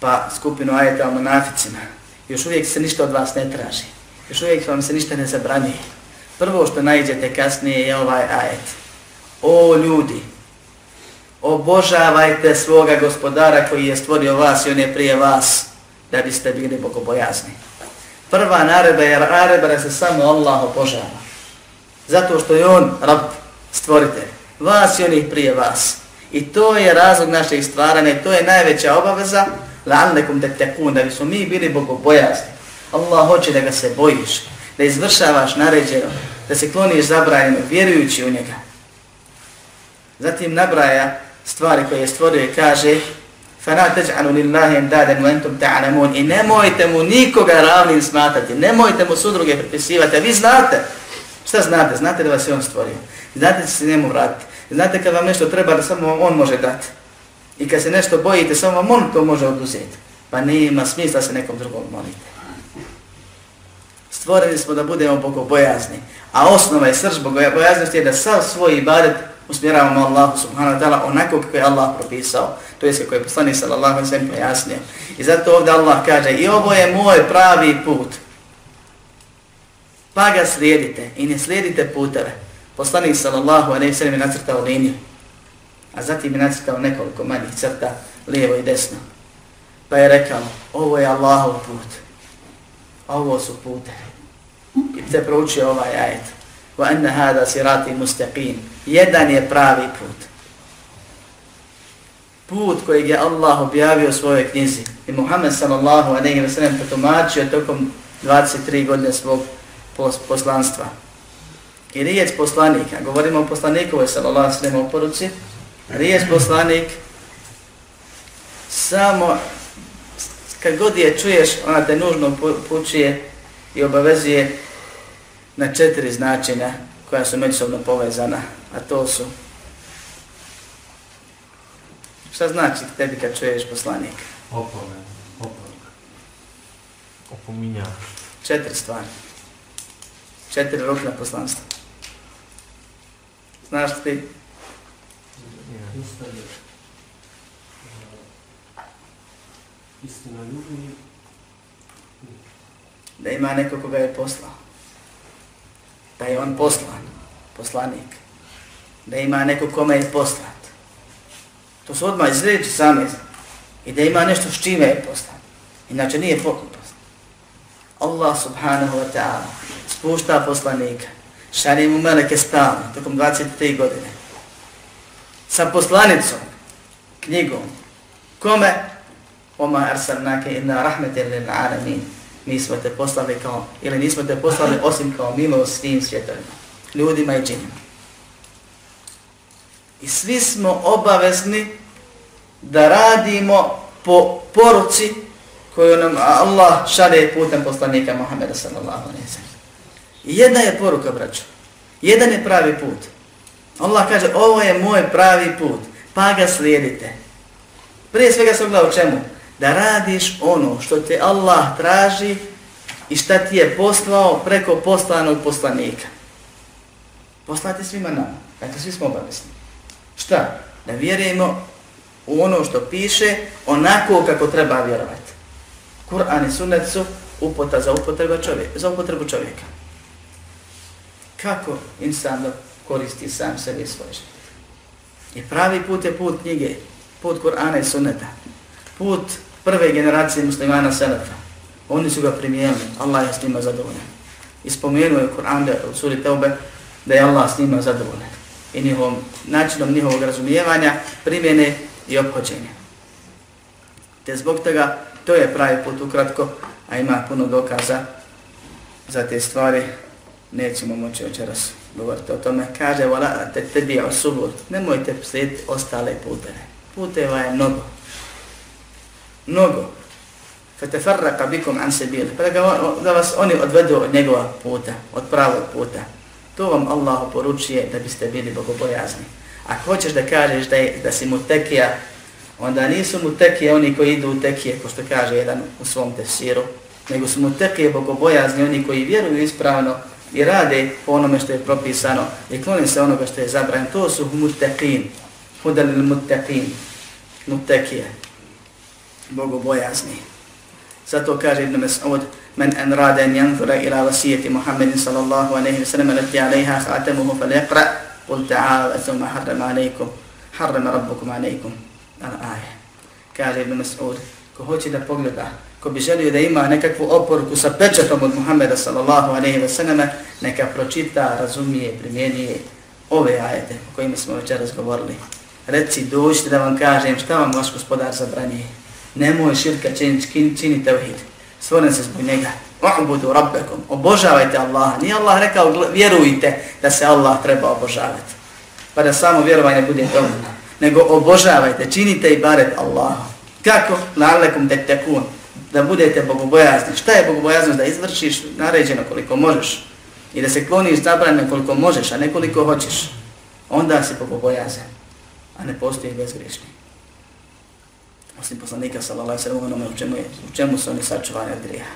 B: pa skupinu ajeta o monaficima. Još uvijek se ništa od vas ne traži. Još uvijek vam se ništa ne zabrani. Prvo što najđete kasnije je ovaj ajet. O ljudi, obožavajte svoga gospodara koji je stvorio vas i on je prije vas da biste bili bogobojazni. Prva naredba je naredba da se samo Allah obožava. Zato što je on rab stvorite. Vas i onih prije vas. I to je razlog naših stvaranja. To je najveća obaveza. La'alnekum te tekun. Da bi smo mi bili bogobojazni. Allah hoće da ga se bojiš. Da izvršavaš naređeno. Da se kloniš zabranjeno vjerujući u njega. Zatim nabraja stvari koje je stvorio i kaže فَنَا تَجْعَلُوا لِلَّهِ اِمْدَادًا وَاَنْتُمْ تَعْلَمُونَ I nemojte mu nikoga ravnim smatrati, nemojte mu sudruge prepisivati, a vi znate. Šta znate? Znate da vas je on stvorio. Znate da se njemu vratiti. Znate kad vam nešto treba da samo on može dati. I kad se nešto bojite, samo vam on to može oduzeti. Pa nema smisla se nekom drugom moliti. stvoreni smo da budemo bogobojazni. A osnova i srž bogobojaznosti je da sav svoj ibadet usmjeravamo Allahu subhanahu wa ta'ala onako kako je Allah propisao, to je kako je poslani sallallahu alaihi sallam pojasnio. I zato ovdje Allah kaže, i ovo je moj pravi put, pa ga slijedite i ne slijedite puteve. Poslani sallallahu alaihi sallam je nacrtao liniju, a zatim je nacrtao nekoliko manjih crta, lijevo i desno. Pa je rekao, ovo je Allahov put, ovo su putevi. I te proučio ovaj ajet. Wa anna hada sirati mustaqim jedan je pravi put. Put kojeg je Allah objavio u svojoj knjizi. I Muhammed sallallahu alejhi wa sallam potomačio tokom 23 godine svog poslanstva. I riječ poslanika, govorimo o poslanikovoj sallallahu alejhi wa sallam oporuci, riječ poslanik samo kad god je čuješ, ona te nužno pučuje i obavezuje na četiri značenja koja su međusobno povezana a to su Šta znači tebi kad čuješ poslanika?
D: Opomen, opomen. Opominja.
B: Četiri stvari. Četiri rukna poslanstva. Znaš ti?
D: Yeah.
C: Istina ljubi
B: Da ima neko koga je poslao. Da je on poslan. Poslanik. Da ima neko kome je poslat. To su odmah izreći same. I da ima nešto s čime je poslan. Inače nije pokupan. Allah subhanahu wa ta'ala spušta poslanika, šalje mu meleke stalno, tokom 23 godine, sa poslanicom, knjigom, kome? Oma arsalnake inna rahmetin lil alamin nismo te poslali kao, ili nismo te poslali osim kao milo svim svjetovima, ljudima i džinima. I svi smo obavezni da radimo po poruci koju nam Allah šalje putem poslanika Muhammeda sallallahu alaihi sallam. I jedna je poruka, braćo. Jedan je pravi put. Allah kaže, ovo je moj pravi put, pa ga slijedite. Prije svega se gleda u čemu? Da radiš ono što te Allah traži i šta ti je poslao preko poslanog poslanika. Poslati svima nama. Dakle, svi smo obavisni. Šta? Da vjerujemo u ono što piše onako kako treba vjerovati. Kur'an i sunnet su upota za, upotreba čovjeka, za upotrebu čovjeka. Kako insan da koristi sam sebi i svoj život? I pravi put je put knjige, put Kur'ana i sunneta, put prve generacije muslimana Selefa. Oni su ga primijenili, Allah je s njima zadovoljan. I spomenuo je Kur'an u suri Teube da je Allah s njima zadovoljan. I njihovom, načinom njihovog razumijevanja, primjene i obhođenja. Te zbog toga To je pravi put ukratko, a ima puno dokaza za te stvari. Nećemo moći večeras govoriti o tome. Kaže, vola, te tebi je osubur, nemojte slijediti ostale puteve. Puteva je mnogo. Mnogo. fetefarraka bikum an se. Pa da vas oni odvedu od njegova puta, od pravog puta. To vam Allah poručuje da biste bili bogobojazni. Ako hoćeš da kažeš da, je, da si mu tekija, onda nisu mu tekije oni koji idu u tekije, ko što kaže jedan u svom tefsiru, nego su mu tekije bogobojazni oni koji vjeruju ispravno i rade po onome što je propisano i klone se onoga što je zabranjeno. To su muteqin, hudalil muteqin, mutekije, bogobojazni. Zato kaže Ibn Mas'ud, men en rada en janzura ila vasijeti Muhammedin sallallahu aleyhi wa sallam, leti alejha khatemuhu fal iqra, qul ta'al, thumma harram alejkum, harram rabbukum alejkum al-aje. Kaže Ibn Mas'ud, ko hoće da pogleda, ko bi želio da ima nekakvu oporuku sa pečatom od Muhammeda sallallahu alaihi wa sallam, neka pročita, razumije, primjenije ove ajete o kojima smo već razgovorili. Reci, dođite da vam kažem šta vam vaš gospodar zabranije. Nemoj širka činiti, čini tevhid. Stvoren se zbog njega. U'budu rabbekom. Obožavajte Allaha. Nije Allah rekao, vjerujte da se Allah treba obožavati. Pa da samo vjerovanje bude dovoljno nego obožavajte, činite i baret Allah. Kako? Lalekum tektekun. Da budete bogobojazni. Šta je bogobojaznost? Da izvršiš naređeno koliko možeš. I da se kloniš zabranjeno koliko možeš, a ne koliko hoćeš. Onda si bogobojazan. A ne postoji bezgriješni. Osim poslanika sallallahu sallam onome u čemu, je, u čemu su oni sačuvani od grijeha.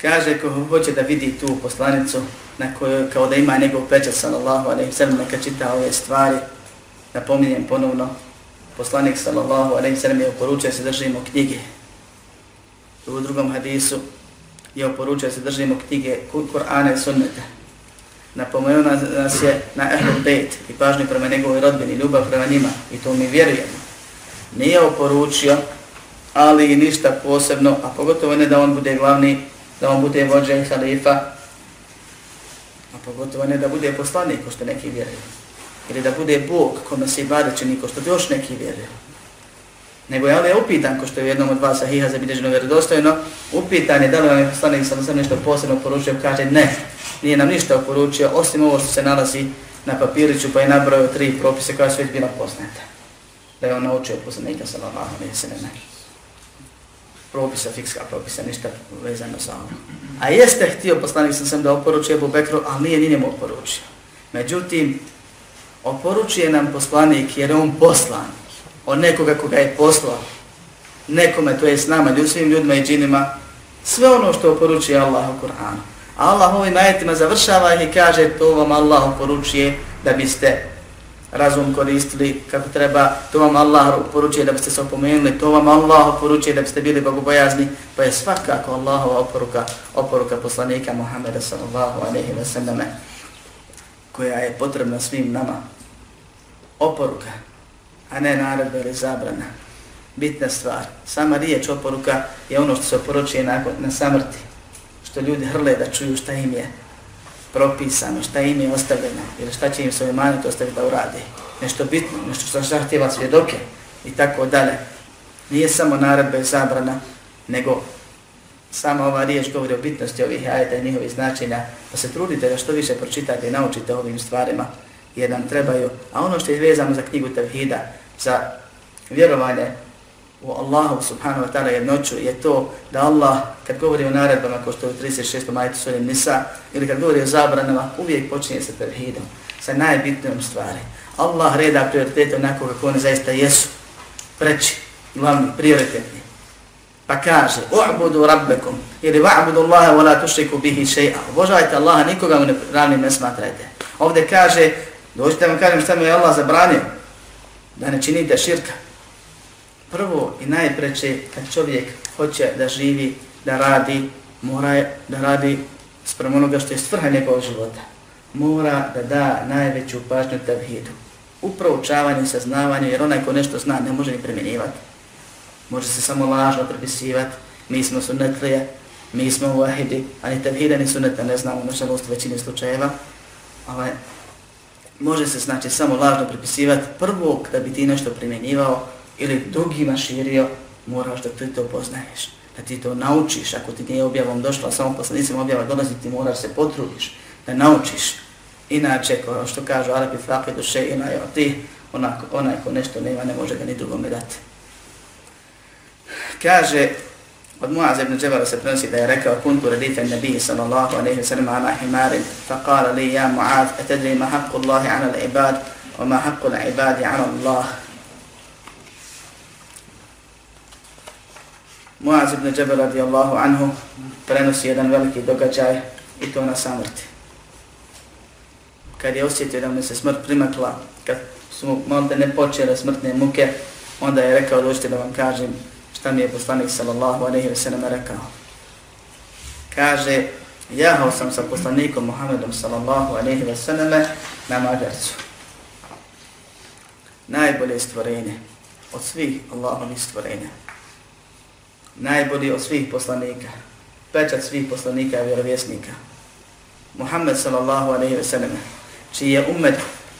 B: Kaže ko hoće da vidi tu poslanicu na kojoj kao da ima njegov pečat sallallahu alejhi ve sellem neka čita ove stvari. Napominjem ponovno, poslanik sallallahu alejhi ve sellem je oporučio se držimo knjige. U drugom hadisu je oporučio se držimo knjige Kur'ana i Sunneta Napomenuo nas je na Ehlul Bejt i pažnju prema njegovoj rodbini, ljubav prema njima i to mi vjerujemo. Nije oporučio, ali i ništa posebno, a pogotovo ne da on bude glavni da on bude vođa i halifa, a pogotovo ne da bude poslanik, ko što neki vjeruju. Ili da bude Bog kome se ibade čini, ko što još neki vjeruju. Nego je ovdje upitan, ko što je jednom od vas sahiha zabilježeno vjerodostojno, upitan je da li vam je poslanik sam sam nešto posebno poručio, kaže ne, nije nam ništa poručio, osim ovo što se nalazi na papiriću, pa je nabrojio tri propise koja su već bila poznata. Da je on naučio poslanika sallallahu alaihi sallam propisa, fikska propisa, ništa vezano sa ovom. A jeste htio poslanik sam sam da oporučuje Ebu Bekru, ali nije ni njemu oporučio. Međutim, Oporučuje nam poslanik jer je on poslan od nekoga koga je poslao. Nekome, to je s nama, svim ljudima i džinima, sve ono što oporučuje Allah u Kur'anu. Allah ovim ajetima završava i kaže to vam Allah oporučuje da biste razum koristili kako treba, to vam Allah poručuje da biste se opomenuli, to vam Allah poručuje da biste bili bogobojazni, pa je svakako Allahova oporuka, oporuka poslanika Muhammeda sallallahu alaihi wa selleme, koja je potrebna svim nama. Oporuka, a ne naredba ili zabrana. Bitna stvar. Sama riječ oporuka je ono što se oporučuje nakon, na samrti, što ljudi hrle da čuju šta im je propisano, šta im je ostavljeno, ili šta će im se manit ostaviti da urade. Nešto bitno, nešto što zahtjeva svjedoke i tako dalje. Nije samo naredba i zabrana, nego sama ova riječ govori o bitnosti ovih ajeta i njihovih značenja, pa se trudite da što više pročitate i naučite ovim stvarima, jer nam trebaju. A ono što je vezano za knjigu Tevhida, za vjerovanje u Allahu subhanahu wa ta'ala jednoću je to da Allah kad govori o naredbama kao što je u 36. majtu svojim Nisa ili kad govori o zabranama uvijek počinje sa tevhidom, sa najbitnijom stvari. Allah reda prioritete onako kako one zaista jesu, preći, glavni, prioritetni. Pa kaže, u'budu rabbekum ili va'budu Allahe wa la tušriku bihi še'a. Obožavajte Allaha, nikoga mu ne, ravnim ne smatrajte. Ovdje kaže, dođite vam kažem šta mi je Allah zabranio, da ne da širka, prvo i najpreće kad čovjek hoće da živi, da radi, mora da radi sprem onoga što je svrha njegovog života. Mora da da najveću pažnju tevhidu. Uproučavanje, saznavanje, jer onaj ko nešto zna ne može ni primjenjivati. Može se samo lažno prepisivati. Mi smo sunetlije, mi smo vahidi, ali tevhida ni suneta ne znamo, nažalost, u većini slučajeva. Ali može se znači samo lažno prepisivati prvo da bi ti nešto primjenjivao, ili drugima širio, moraš da ti to poznaješ, da ti to naučiš. Ako ti nije objavom došla, samo poslanicima objava dolazi, ti moraš se potrudiš da naučiš. Inače, kao što kažu Arabi, faqe duše ina je ti, onako, onaj ko nešto nema, ne može ga ni drugome dati. Kaže, od Muaz ibn Džebara se prenosi da je rekao kuntu radifen nabiji sallallahu alaihi sallam ala himarin, fa kala li ja Muaz, etedri ma haqqu Allahi ala l'ibad, wa ma haqqu l'ibadi ala Allah. Muaz ibn Džebel radijallahu anhu prenosi jedan veliki događaj i to na samrti. Kad je osjetio da mu se smrt primakla, kad su mu malo ne počele smrtne muke, onda je rekao dođite da vam kažem šta mi je poslanik sallallahu alaihi wa sallam rekao. Kaže, jahao sam sa poslanikom Muhammedom sallallahu alaihi wa sallam na magarcu. Najbolje stvorenje od svih Allahovih stvorenja najbolji od svih poslanika, pečat svih poslanika i vjerovjesnika. Muhammed sallallahu alaihi ve sellem, čiji je umet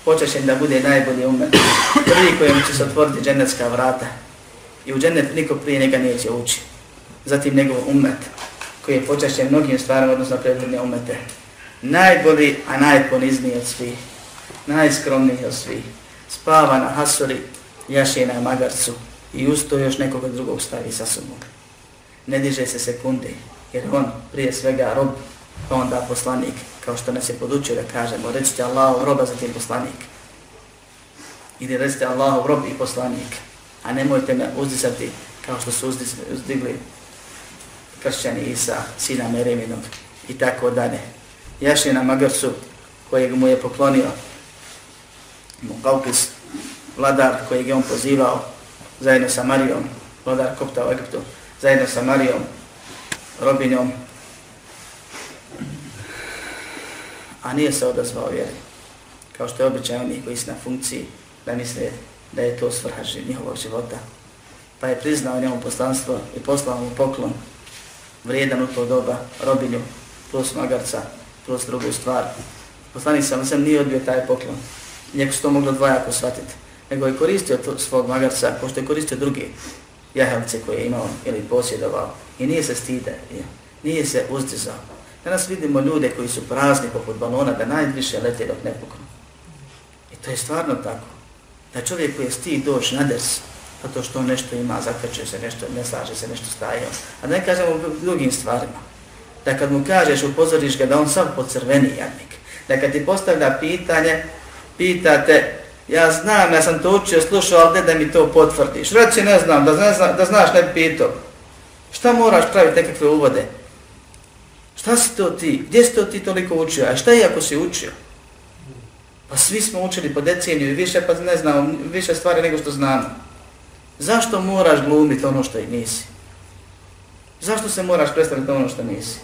B: počešen da bude najbolji umet, prvi kojem će se otvoriti džennetska vrata i u džennet niko prije njega neće ući. Zatim njegov umet koji je počašćen mnogim stvarima odnosno prethodne umete. Najbolji, a najponizniji od svih, najskromniji od svih, spava na hasuri, jaše na magarcu i usto još nekoga drugog stavi sa sobom ne diže se sekunde, jer on prije svega rob, pa onda poslanik, kao što nas je podučio da kažemo, recite Allahu roba za tim poslanik. Ili recite Allahu rob i poslanik, a nemojte me uzdisati kao što su uzdigli kršćani Isa, sina Mereminog i tako dalje. Jaši na Magarsu, kojeg mu je poklonio, Mukaukis, vladar kojeg je on pozivao zajedno sa Marijom, vladar Kopta u Egiptu, zajedno sa Marijom, robinjom, a nije se odazvao vjeri. Kao što je običaj onih koji su na funkciji da misle da je to svrha njihovog života. Pa je priznao njemu poslanstvo i poslao mu poklon vrijedan u to doba robinju plus magarca plus drugu stvar. Poslanik sam sam nije odbio taj poklon. Njeko su to moglo dvojako shvatiti. Nego je koristio svog magarca, pošto je koristio drugi jahelce koje je imao ili posjedovao i nije se stide, nije se uzdizao. Danas vidimo ljude koji su prazni poput balona da najviše lete dok ne puknu. I to je stvarno tako. Da čovjek koji je stid doći na ders, zato što on nešto ima, zakače se nešto, ne slaže se, nešto staje. A ne kažemo drugim stvarima. Da kad mu kažeš, upozoriš ga da on sam pocrveni jadnik. Da kad ti postavlja pitanje, pitate, ja znam, ja sam to učio, slušao, ali da mi to potvrdiš. Reci, ne znam, da, ne zna, da znaš, ne bi pitao. Šta moraš praviti nekakve uvode? Šta si to ti? Gdje si to ti toliko učio? A šta je ako si učio? Pa svi smo učili po deceniju i više, pa ne znamo, više stvari nego što znamo. Zašto moraš glumiti ono što i nisi? Zašto se moraš predstaviti ono što nisi?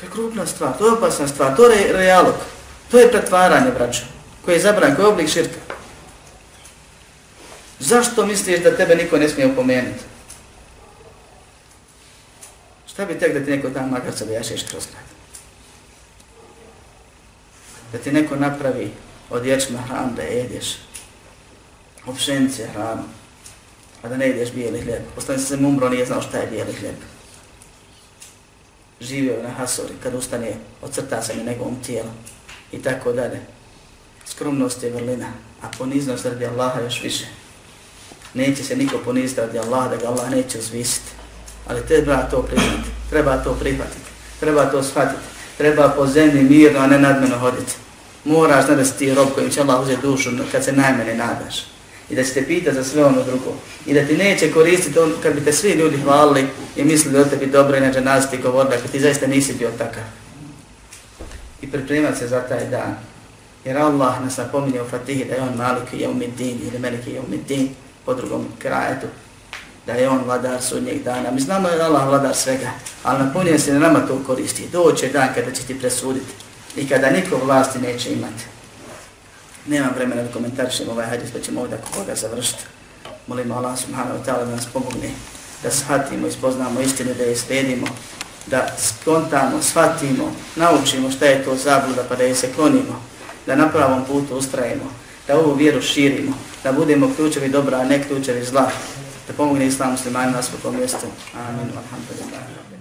B: To je krupna stvar, to je opasna stvar, to je realog, to je pretvaranje, braćo, koje je zabran, koji je oblik širka. Zašto misliš da tebe niko ne smije upomenuti? Šta bi tek da ti neko tam makar se da jašeš kroz grad? Da ti neko napravi od ječma hran da jedeš, od pšenice hranu, a da ne jedeš bijeli hljeb. Ostane se sam umro, nije znao šta je bijeli hljeb. Živio na Hasori, kad ustane, ocrta se mi njegovom tijelom i tako dalje. Skromnost je vrlina, a poniznost radi Allaha još više. Neće se niko poniziti radi Allaha da ga Allah neće uzvisiti. Ali treba to priznati, treba to prihvatiti, treba to shvatiti, treba po zemlji mirno, a ne nadmeno hoditi. Moraš znati da si ti rob kojim će Allah uzeti dušu kad se najmene nadaš i da će te pita za sve ono drugo. I da ti neće koristiti on kad bi te svi ljudi hvalili i mislili o tebi dobro i na dženazi ti govorili, ako ti zaista nisi bio takav. I pripremati se za taj dan. Jer Allah nas napominje u Fatihi da je on malik i jeumidin ili melik i jeumidin po drugom krajetu. Da je on vladar sudnjeg dana. Mi znamo da je Allah vladar svega, ali napominje se na nama to koristi. Doće dan kada će ti presuditi i kada niko vlasti neće imati. Nema vremena da komentarišem ovaj hadis, pa ćemo ovdje koga završiti. Molimo Allah subhanahu wa ta'ala da nas pomogne, da shvatimo i spoznamo istinu, da je slijedimo, da skontamo, shvatimo, naučimo šta je to zabluda pa da je se klonimo, da na pravom putu ustrajemo, da ovu vjeru širimo, da budemo ključevi dobra, a ne ključevi zla, da pomogne islam muslimanima na svakom mjestu. Amin. Alhamdulillah.